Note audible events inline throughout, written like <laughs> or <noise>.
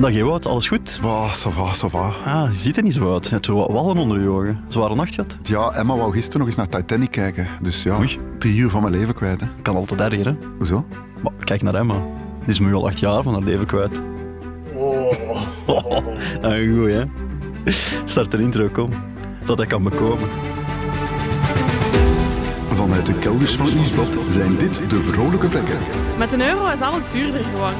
Dag Ewout, alles goed? Bah, ça va, ça va. Ah, je ziet er niet zo uit. Je hebt wat wallen onder je ogen. Zware nacht gehad? Ja, Emma wou gisteren nog eens naar Titanic kijken. Dus ja, Oei. drie uur van mijn leven kwijt. Hè. Kan altijd erger, hè? Hoezo? Maar kijk naar Emma. Die is nu al acht jaar van haar leven kwijt. Oh. <laughs> ah, goed, hè? Start de intro, kom. Dat hij kan bekomen. Vanuit de kelders van Nieuwsblad zijn dit de vrolijke vlekken. Met een euro is alles duurder geworden.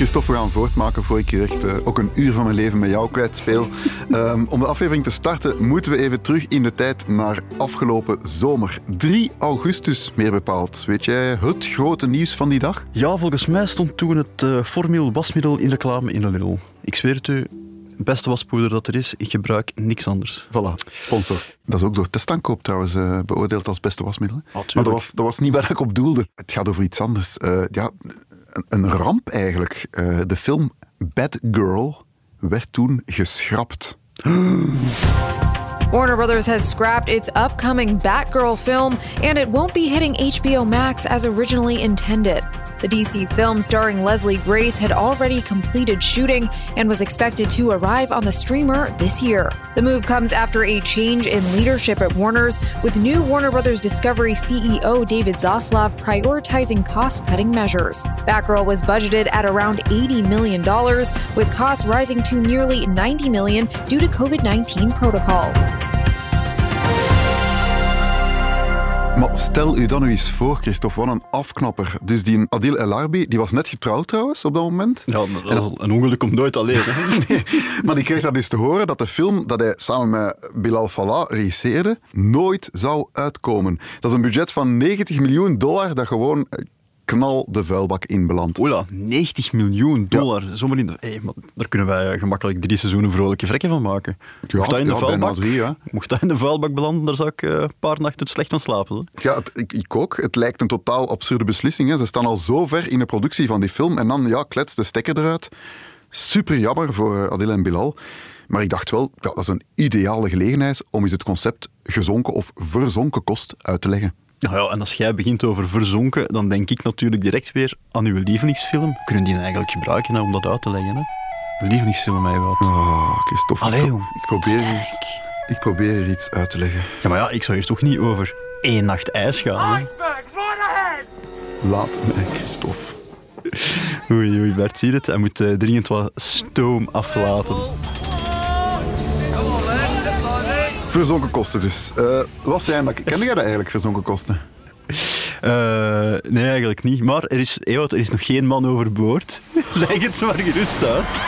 Christophe, we gaan voortmaken voor ik hier echt eh, ook een uur van mijn leven met jou kwijtspeel. <laughs> Ehm, om de aflevering te starten moeten we even terug in de tijd naar afgelopen zomer. 3 augustus meer bepaald. Weet jij het grote nieuws van die dag? Ja, volgens mij stond toen het uh, formiel wasmiddel in reclame in de Lidl. Ik zweer het u, het beste waspoeder dat er is, ik gebruik niks anders. Voilà, sponsor. Dat is ook door Testankoop trouwens eh, beoordeeld als beste wasmiddel. maar dat was, dat was niet waar ik op doelde. Het gaat over iets anders. Eh, ja, een, ramp eigenlijk. Eh, de film Bad Girl werd toen geschrapt. <gasps> Warner Brothers has scrapped its upcoming Batgirl film, and it won't be hitting HBO Max as originally intended. The DC film starring Leslie Grace had already completed shooting and was expected to arrive on the streamer this year. The move comes after a change in leadership at Warner's, with new Warner Brothers Discovery CEO David Zaslav prioritizing cost cutting measures. Batgirl was budgeted at around $80 million, with costs rising to nearly 90 million due to COVID 19 protocols. Maar stel u dan nu eens voor, Christophe, wat een afknapper. Dus die Adil El Arbi, die was net getrouwd trouwens op dat moment. Ja, is een ongeluk komt nooit alleen. <laughs> Maar die kreeg dat dus te horen dat de film dat hij samen met Bilal Fallah regisseerde, nooit zou uitkomen. Dat is een budget van 90 miljoen dollar dat gewoon eh, knal de vuilbak in belandt. Oela, 90 miljoen dollar. Zomaar in de... Hey, maar daar kunnen wij gemakkelijk drie seizoenen vrolijke vrekken van maken. Ja, Mocht dat in de ja, vuilbak, drie, ja. mocht dat in de vuilbak belanden, daar zou ik eh, een paar nachten slecht van slapen. Hè? Ja, het- ik, ik ook. Het lijkt een totaal absurde beslissing. Hè. Ze staan al zo ver in de productie van die film en dan ja, klets de stekker eruit. Super jammer voor eh, Adil en Bilal. Maar ik dacht wel, dat is een ideale gelegenheid om eens het concept gezonken of verzonken kost uit te leggen. Nou ja, en als jij begint over verzonken, dan denk ik natuurlijk direct weer aan uw lievelingsfilm. Kunnen die nou eigenlijk gebruiken hè, om dat uit te leggen? Hè? Uw lievelingsfilm, mij wat. Ah, Christophe. Allee, jong. ik probeer hier iets, ik probeer hier iets uit te leggen. Ja, maar ja, ik zou hier toch niet over één nacht ijs gaan. Hè? Laat mij, Christophe. Oei, oei, Bert, zie je het? Hij moet eh, dringend wat stoom aflaten. Verzonken kosten dus. Eh, wat zijn dat? Ken jij dat eigenlijk, verzonken kosten? Eh, nee, eigenlijk niet. Maar er is, Ewout, er is nog geen man overboord. <laughs> Leg het maar gerust uit.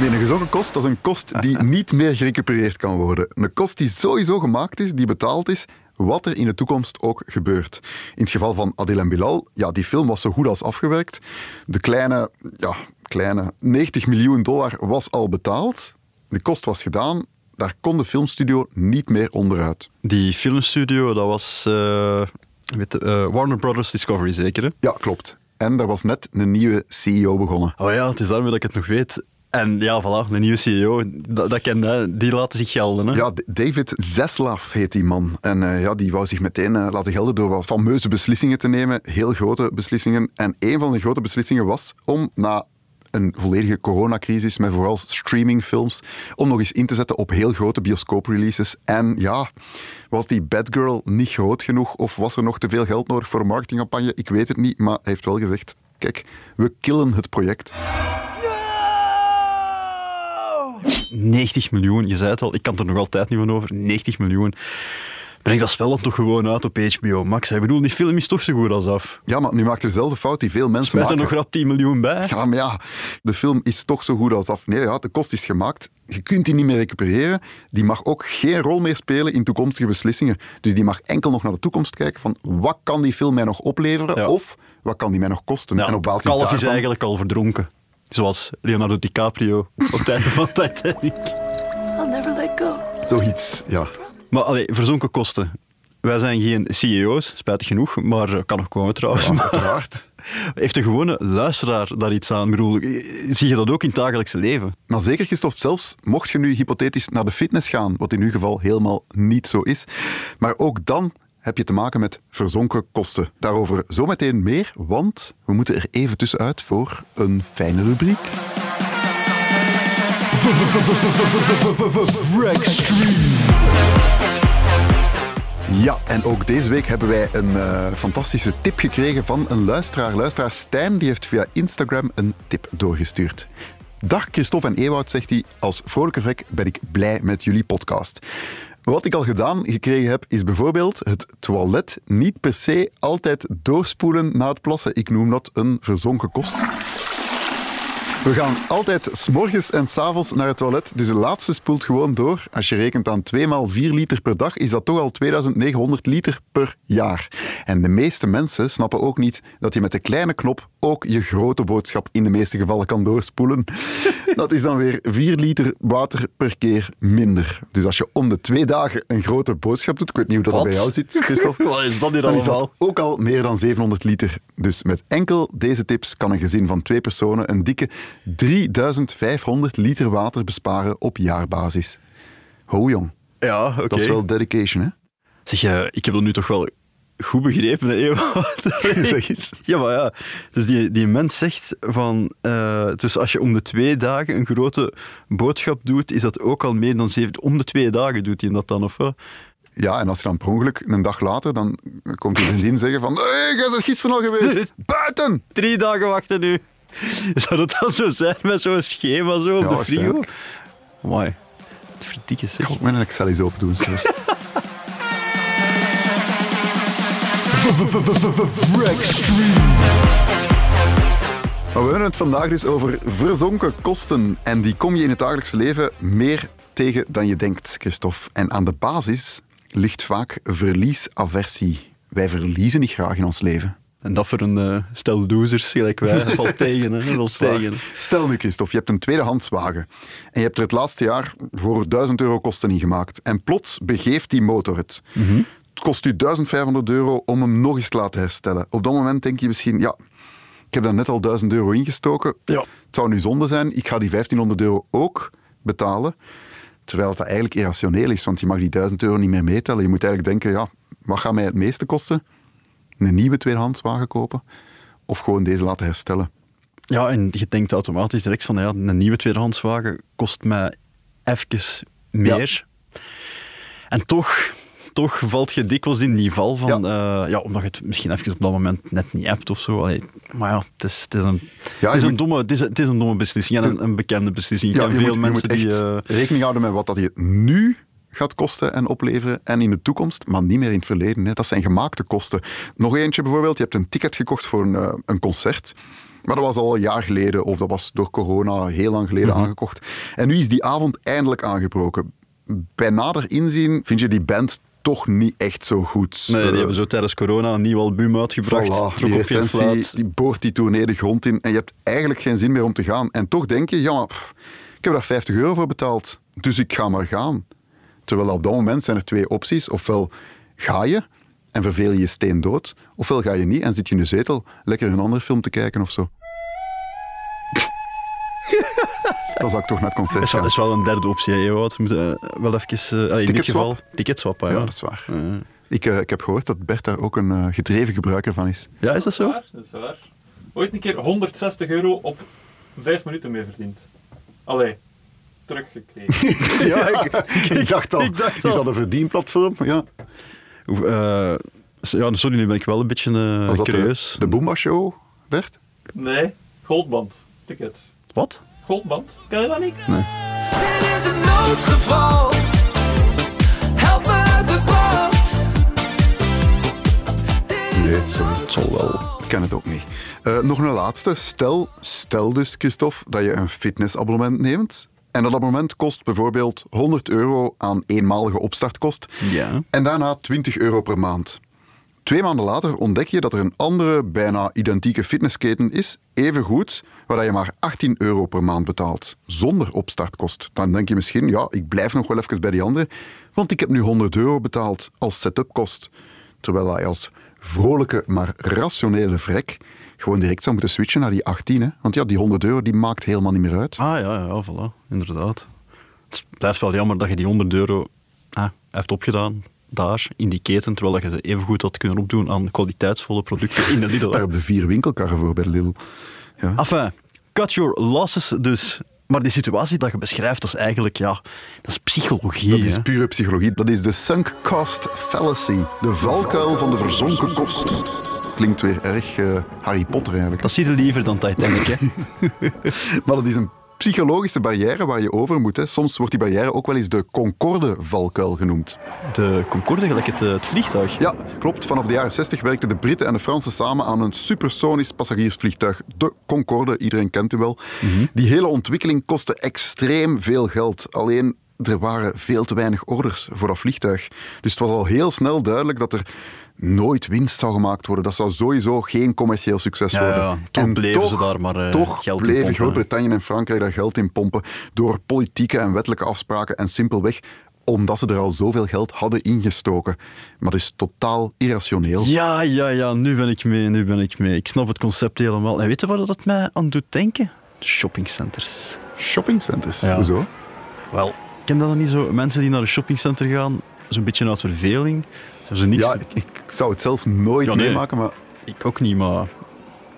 Nee, een gezonken kost, dat is een kost die niet meer gerecupereerd kan worden. Een kost die sowieso gemaakt is, die betaald is, wat er in de toekomst ook gebeurt. In het geval van Adil en Bilal, ja, die film was zo goed als afgewerkt. De kleine, ja, kleine 90 miljoen dollar was al betaald. De kost was gedaan. Daar kon de filmstudio niet meer onderuit. Die filmstudio, dat was eh, weet, eh, Warner Brothers Discovery, zeker? Hè? Ja, klopt. En er was net een nieuwe CEO begonnen. Oh ja, het is daarmee dat ik het nog weet. En ja, voilà, de nieuwe CEO, dat, dat ken je, die laten zich gelden. Hè? Ja, David Zaslav heet die man. En eh, ja, die wou zich meteen laten gelden door wat fameuze beslissingen te nemen. Heel grote beslissingen. En een van de grote beslissingen was om na een volledige coronacrisis met vooral streamingfilms, om nog eens in te zetten op heel grote bioscoopreleases. En ja, was die Bad Girl niet groot genoeg of was er nog te veel geld nodig voor een marketingcampagne? Ik weet het niet, maar hij heeft wel gezegd, kijk, we killen het project. 90 miljoen, je zei het al, ik kan er nog altijd niet van over. 90 miljoen. Breng dat spel dan toch gewoon uit op HBO Max. Ik bedoel, die film is toch zo goed als af. Ja, maar nu maakt er dezelfde fout die veel mensen er maken. nog rap 10 miljoen bij. Ja, maar ja, de film is toch zo goed als af. Nee, ja, de kost is gemaakt. Je kunt die niet meer recupereren. Die mag ook geen rol meer spelen in toekomstige beslissingen. Dus die mag enkel nog naar de toekomst kijken van wat kan die film mij nog opleveren Ja. of wat kan die mij nog kosten. Ja, en op basis Kalf is eigenlijk al verdronken. Zoals Leonardo DiCaprio op het einde van <laughs> Titanic. I'll never let go. Zoiets, ja. Maar allee, verzonken kosten. Wij zijn geen CEO's, spijtig genoeg, maar kan nog komen trouwens. Maar Uiteraard. <laughs> heeft de gewone luisteraar daar iets aan? Ik bedoel, zie je dat ook in het dagelijkse leven? Maar zeker, Christophe, zelfs mocht je nu hypothetisch naar de fitness gaan, wat in uw geval helemaal niet zo is, maar ook dan heb je te maken met verzonken kosten. Daarover zometeen meer, want we moeten er even tussenuit voor een fijne rubriek. Ja, en ook deze week hebben wij een eh, fantastische tip gekregen van een luisteraar. Luisteraar Stijn, die heeft via Instagram een tip doorgestuurd. Dag Christophe en Ewout, zegt hij. Als vrolijke vrek ben ik blij met jullie podcast. Wat ik al gedaan gekregen heb, is bijvoorbeeld het toilet niet per se altijd doorspoelen na het plassen. Ik noem dat een verzonken kost. We gaan altijd s'morgens en s'avonds naar het toilet, dus de laatste spoelt gewoon door. Als je rekent aan 2 maal 4 liter per dag, is dat toch al 2900 liter per jaar. En de meeste mensen snappen ook niet dat je met de kleine knop ook je grote boodschap in de meeste gevallen kan doorspoelen. <laughs> Dat is dan weer 4 liter water per keer minder. Dus als je om de twee dagen een grote boodschap doet, ik weet niet hoe dat bij jou zit, Christophe. <laughs> Wat is dat hier Dan is dat allemaal? ook al meer dan 700 liter. Dus met enkel deze tips kan een gezin van twee personen een dikke 3500 liter water besparen op jaarbasis. Ho jong, Ja, oké. dat is wel dedication, hè? Zeg, eh, ik heb dat nu toch wel goed begrepen, hè? <laughs> Zeg eens. Ja, maar ja. Dus die, die mens zegt van... eh, dus als je om de twee dagen een grote boodschap doet, is dat ook al meer dan zeven... Om de twee dagen doet hij dat dan, of wat? Ja, en als je dan per ongeluk een dag later, dan komt die vriendin zeggen van hey, jij bent gisteren al geweest. Buiten! Drie dagen wachten nu. <laughs> Zou dat dan zo zijn met zo'n schema zo op Ja, de frigo? Mooi. Het verdikke zeg. Ik ga mijn Excel eens open doen. <laughs> we hebben het vandaag dus over verzonken kosten. En die kom je in het dagelijkse leven meer tegen dan je denkt, Christophe. En aan de basis ligt vaak verliesaversie. Wij verliezen niet graag in ons leven. En dat voor een eh, stel losers gelijk wij. Dat valt <laughs> tegen, hè. Dat valt Zwaar. tegen. Stel nu, Christophe, je hebt een tweedehandswagen en je hebt er het laatste jaar voor 1000 euro kosten in gemaakt. En plots begeeft die motor het. Het kost u 1500 euro om hem nog eens te laten herstellen. Op dat moment denk je misschien, ja, ik heb daar net al 1000 euro ingestoken. Ja. Het zou nu zonde zijn, ik ga die 1500 euro ook betalen. Terwijl het eigenlijk irrationeel is, want je mag die 1000 euro niet meer meetellen. Je moet eigenlijk denken, ja, wat gaat mij het meeste kosten? Een nieuwe tweedehandswagen kopen? Of gewoon deze laten herstellen? Ja, en je denkt automatisch direct van, ja, een nieuwe tweedehandswagen kost mij even meer. En toch, toch valt je dikwijls in die val van, ja. ja, omdat je het misschien even op dat moment net niet hebt of zo. Allee, maar ja, het is, het is, een, Ja, het is, een, moet- domme, het, is, het is een domme beslissing en een, een bekende beslissing. Ja, je veel moet, je mensen moet echt die... eh, rekening houden met wat dat je nu gaat kosten en opleveren en in de toekomst, maar niet meer in het verleden. Hè. Dat zijn gemaakte kosten. Nog eentje bijvoorbeeld, je hebt een ticket gekocht voor een, eh, een concert. Maar dat was al een jaar geleden, of dat was door corona heel lang geleden Mhm. aangekocht. En nu is die avond eindelijk aangebroken. Bij nader inzien vind je die band toch niet echt zo goed. nee, die Eh, hebben zo tijdens corona een nieuw album uitgebracht. Voilà, trok die op recensie, die boort die tournee de grond in en je hebt eigenlijk geen zin meer om te gaan. En toch denk je, ja, maar pff, ik heb daar 50 euro voor betaald, dus ik ga maar gaan. Terwijl op dat moment zijn er twee opties. Ofwel ga je en verveel je je steen dood, ofwel ga je niet en zit je in de zetel lekker een andere film te kijken of zo. Dan zou ik toch naar het Dat concert is, wel, gaan. dat is wel een derde optie, hè, Ewout. We moeten eh, wel even... eh, allee, in dit Ticketswap? geval... Ticketswap, ja. Ja, dat is waar. Ik, eh, ik heb gehoord dat Bert daar ook een eh, gedreven gebruiker van is. Ja, is dat zo? Waar, dat is waar. Ooit een keer 160 euro op 5 minuten mee verdiend. Allee, teruggekregen. <laughs> Ja, <laughs> ik, ik dacht al, ik dacht is dat een verdienplatform? Ja. Eh, ja, sorry, nu ben ik wel een beetje uh, Was dat de, curieus. de Boomba Show, Bert? Nee, goldband. Tickets. Wat? Goldband? Ken je dat niet? Nee. Dit is een noodgeval. Help me de. Nee, sorry. Het zal wel. Ik ken het ook niet. Eh, nog een laatste. Stel, stel dus, Christophe, dat je een fitnessabonnement neemt. En dat abonnement kost bijvoorbeeld 100 euro aan eenmalige opstartkost. Ja. En daarna 20 euro per maand. Twee maanden later ontdek je dat er een andere, bijna identieke fitnessketen is, even goed, waar je maar 18 euro per maand betaalt, zonder opstartkost. Dan denk je misschien, ja, ik blijf nog wel even bij die andere, want ik heb nu 100 euro betaald als setup-kost. Terwijl hij als vrolijke, maar rationele vrek gewoon direct zou moeten switchen naar die 18. Hè? Want ja, die 100 euro die maakt helemaal niet meer uit. Ah ja, ja, voilà, inderdaad. Het blijft wel jammer dat je die 100 euro ah, hebt opgedaan daar in die keten, terwijl je ze even goed had kunnen opdoen aan kwaliteitsvolle producten in de Lidl. Daar heb je vier winkelkarren voor bij de Lidl. Ja. Enfin, cut your losses dus. Maar die situatie dat je beschrijft, dat is eigenlijk, ja, dat is psychologie. Dat is pure psychologie. Dat is de sunk cost fallacy. De valkuil van de verzonken kost. Klinkt weer erg eh, Harry Potter eigenlijk. Dat zie je liever dan Titanic, hè. <laughs> Maar dat is een psychologische barrière waar je over moet. Hè. Soms wordt die barrière ook wel eens de Concorde-valkuil genoemd. De Concorde, gelijk het, eh, het vliegtuig. Ja, klopt. Vanaf de jaren 60 werkten de Britten en de Fransen samen aan een supersonisch passagiersvliegtuig, de Concorde. Iedereen kent u wel. Die hele ontwikkeling kostte extreem veel geld. Alleen er waren veel te weinig orders voor dat vliegtuig. Dus het was al heel snel duidelijk dat er nooit winst zou gemaakt worden. Dat zou sowieso geen commercieel succes Ja, worden. ja, toch En bleven toch, ze daar maar, eh, toch geld in bleven pompen, Groot-Brittannië en Frankrijk daar geld in pompen door politieke en wettelijke afspraken en simpelweg omdat ze er al zoveel geld hadden ingestoken. Maar dat is totaal irrationeel. Ja, ja, ja, nu ben ik mee, nu ben ik mee. Ik snap het concept helemaal. En weet je waar dat mij aan doet denken? Shoppingcenters. Shoppingcenters, Ja. hoezo? Wel, ken dat dan niet zo? Mensen die naar een shoppingcenter gaan, zo'n beetje uit verveling. Niks... Ja, ik, ik zou het zelf nooit Ja, nee. meemaken, maar Ik ook niet, maar...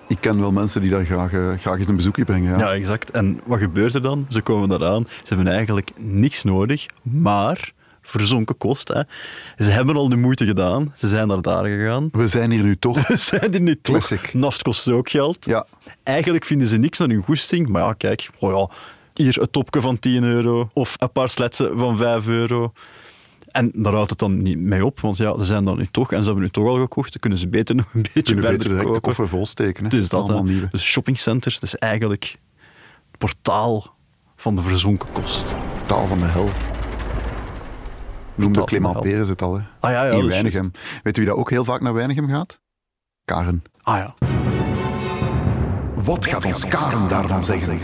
ik ken wel mensen die daar graag, eh, graag eens een bezoekje brengen. Ja. Ja, exact. En wat gebeurt er dan? Ze komen daaraan, ze hebben eigenlijk niks nodig, maar verzonken kost. Hè. Ze hebben al de moeite gedaan, ze zijn naar daar gegaan. We zijn hier nu toch. <laughs> Ze zijn er niet toch. Classic. Naft kost ook geld. Ja. Eigenlijk vinden ze niks aan hun goesting, maar ja, kijk, oh ja, hier een topje van 10 euro of een paar sletsen van 5 euro. En daar houdt het dan niet mee op, want ja, ze zijn dan nu toch en ze hebben nu toch al gekocht, dan kunnen ze beter nog een beetje Kunnen verder beter de koffer volsteken. Hè. Het is dat, Allemaal hè. nieuwe. Dus shoppingcenter, dat is eigenlijk het portaal van de verzonken kost. Taal van de hel. Noemde hel. Peres het al, hè. Ah ja, ja. in is Weinigem. Weet u wie dat ook heel vaak naar Weinigem gaat? Karen. Ah ja. Wat gaat ons Karen daarvan zeggen?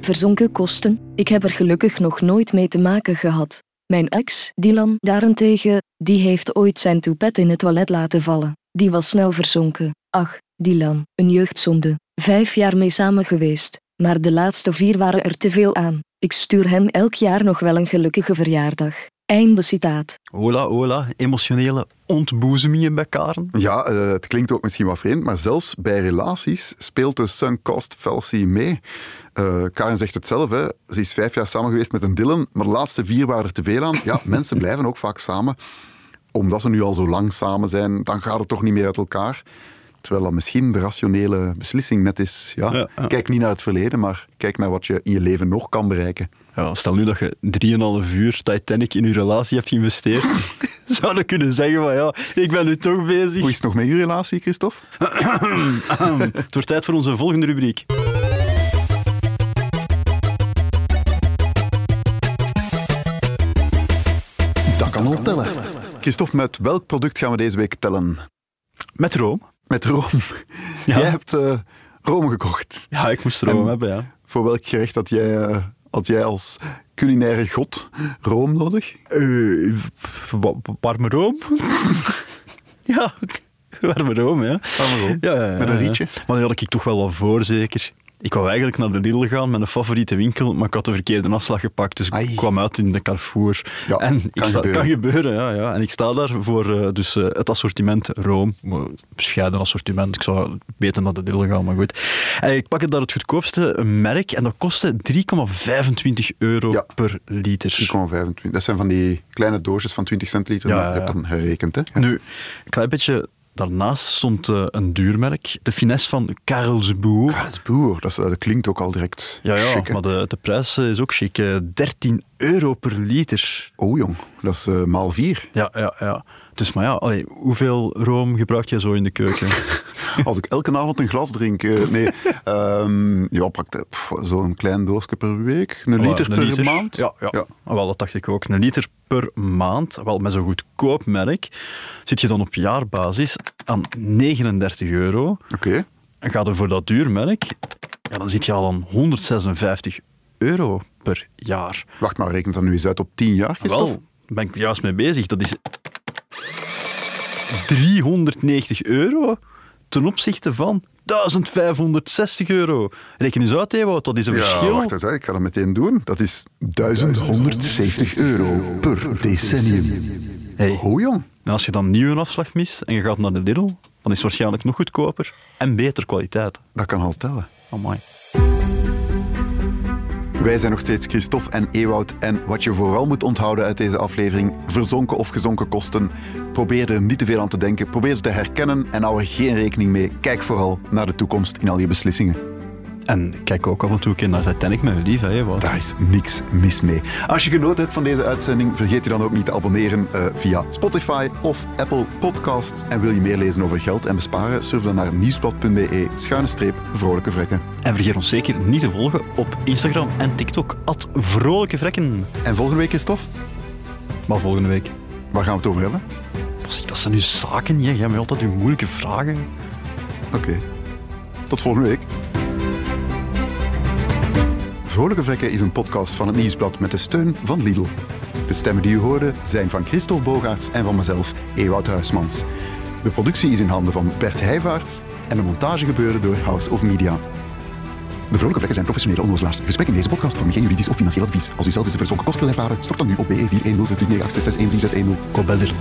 Verzonken kosten, ik heb er gelukkig nog nooit mee te maken gehad. Mijn ex, Dylan, daarentegen, die heeft ooit zijn toepet in het toilet laten vallen. Die was snel verzonken. Ach, Dylan, een jeugdzonde. Vijf jaar mee samen geweest, maar de laatste vier waren er te veel aan. Ik stuur hem elk jaar nog wel een gelukkige verjaardag. Einde citaat. Hola, hola. Emotionele ontboezemingen bij Karen. Ja, eh, het klinkt ook misschien wat vreemd, maar zelfs bij relaties speelt de sunk cost fallacy mee. Eh, Karen zegt het zelf, hè. ze is vijf jaar samen geweest met een Dylan, maar de laatste vier waren er te veel aan. Ja, <laughs> mensen blijven ook vaak samen, omdat ze nu al zo lang samen zijn, dan gaat het toch niet meer uit elkaar. Terwijl dat misschien de rationele beslissing net is. Ja, Ja, ja. Kijk niet naar het verleden, maar kijk naar wat je in je leven nog kan bereiken. Ja, stel nu dat je 3,5 uur Titanic in je relatie hebt geïnvesteerd. <laughs> <laughs> Zou je kunnen zeggen van ja, ik ben nu toch bezig. Hoe is het nog met uw relatie, Christophe? Het wordt tijd voor onze volgende rubriek. Dat kan al tellen. Christophe, met welk product gaan we deze week tellen? Met room. Met room. Ja. Jij hebt eh room gekocht. Ja, ik moest room En- hebben, ja. Voor welk gerecht had jij, eh, had jij als culinaire god room nodig? Uh, warme room? <laughs> ja, warme room, ja. Warme room. Ja, ja, ja, Met een rietje? Maar die had ik toch wel wat voor, zeker. Ik wou eigenlijk naar de Lidl gaan, mijn favoriete winkel, maar ik had de verkeerde afslag gepakt, dus Ai. ik kwam uit in de Carrefour. Ja, en ik kan sta, gebeuren. kan gebeuren, ja, ja. En ik sta daar voor eh, dus, eh, het assortiment Room. Bescheiden assortiment, ik zou beter naar de Lidl gaan, maar goed. En ik pakte daar het goedkoopste merk en dat kostte 3,25 euro Ja. per liter. 3,25. Dat zijn van die kleine doosjes van 20 centiliter. Ja, maar ja, Je hebt ja. dan gerekend, hè? Nu, een klein beetje daarnaast stond eh, een duurmerk. De finesse van Karelsboer. Dat is boer. Dat, is- dat klinkt ook al direct Ja, ja maar de, de prijs eh, is ook chic. eh, 13 euro per liter. Oh jong, dat is eh, maal vier. Ja, ja, ja. Dus maar ja, allee, hoeveel room gebruik jij zo in de keuken? <laughs> <laughs> Als ik elke avond een glas drink, eh, nee, ehm, ja, pff, zo'n klein doosje per week, een Voilà, liter een per liter. maand. Ja, ja. Ja. Ah, Wel, dat dacht ik ook. Een liter per maand, wel met zo'n goedkoop merk, zit je dan op jaarbasis aan 39 euro. Oké. En ga je voor dat duur merk, ja, dan zit je al aan 156 euro per jaar. Wacht maar, rekent dat nu eens uit op 10 jaar, Christophe? Wel, daar ben ik juist mee bezig. Dat is 390 euro ten opzichte van 1560 euro. Reken eens uit, Ewout, dat is een Ja, verschil. wacht even, ik ga dat meteen doen. Dat is 1170 euro per decennium. Hey. Oh jong. En als je dan nieuw een afslag mist en je gaat naar de Lidl, dan is het waarschijnlijk nog goedkoper en beter kwaliteit. Dat kan al tellen. Amai. Wij zijn nog steeds Christophe en Ewout. En wat je vooral moet onthouden uit deze aflevering: verzonken of gezonken kosten. Probeer er niet te veel aan te denken. Probeer ze te herkennen en hou er geen rekening mee. Kijk vooral naar de toekomst in al je beslissingen. En kijk ook af en toe een keer naar Titanic met lief, hè. Daar is niks mis mee. Als je genoten hebt van deze uitzending, vergeet je dan ook niet te abonneren eh, via Spotify of Apple Podcasts. En wil je meer lezen over geld en besparen, surf dan naar nieuwsblad.be schuine streep vrolijke vrekken. En vergeet ons zeker niet te volgen op Instagram en TikTok. At Vrolijke Vrekken. En volgende week, Christophe, Maar volgende week. waar gaan we het over hebben? Dat zijn nu zaken, jij hebt altijd uw moeilijke vragen. Oké. Tot volgende week. Vrolijke Vrekken is een podcast van het Nieuwsblad met de steun van Lidl. De stemmen die u hoorde zijn van Christophe Bogaerts en van mezelf, Ewout Huismans. De productie is in handen van Bert Heijvaart en de montage gebeurde door House of Media. De Vrolijke Vrekken zijn professionele onnozelaars. Gesprekken in deze podcast vormen geen juridisch of financieel advies. Als u zelf een verzonken kost wil ervaren, stort dan nu op BE 410 639 Kom bij Lidl.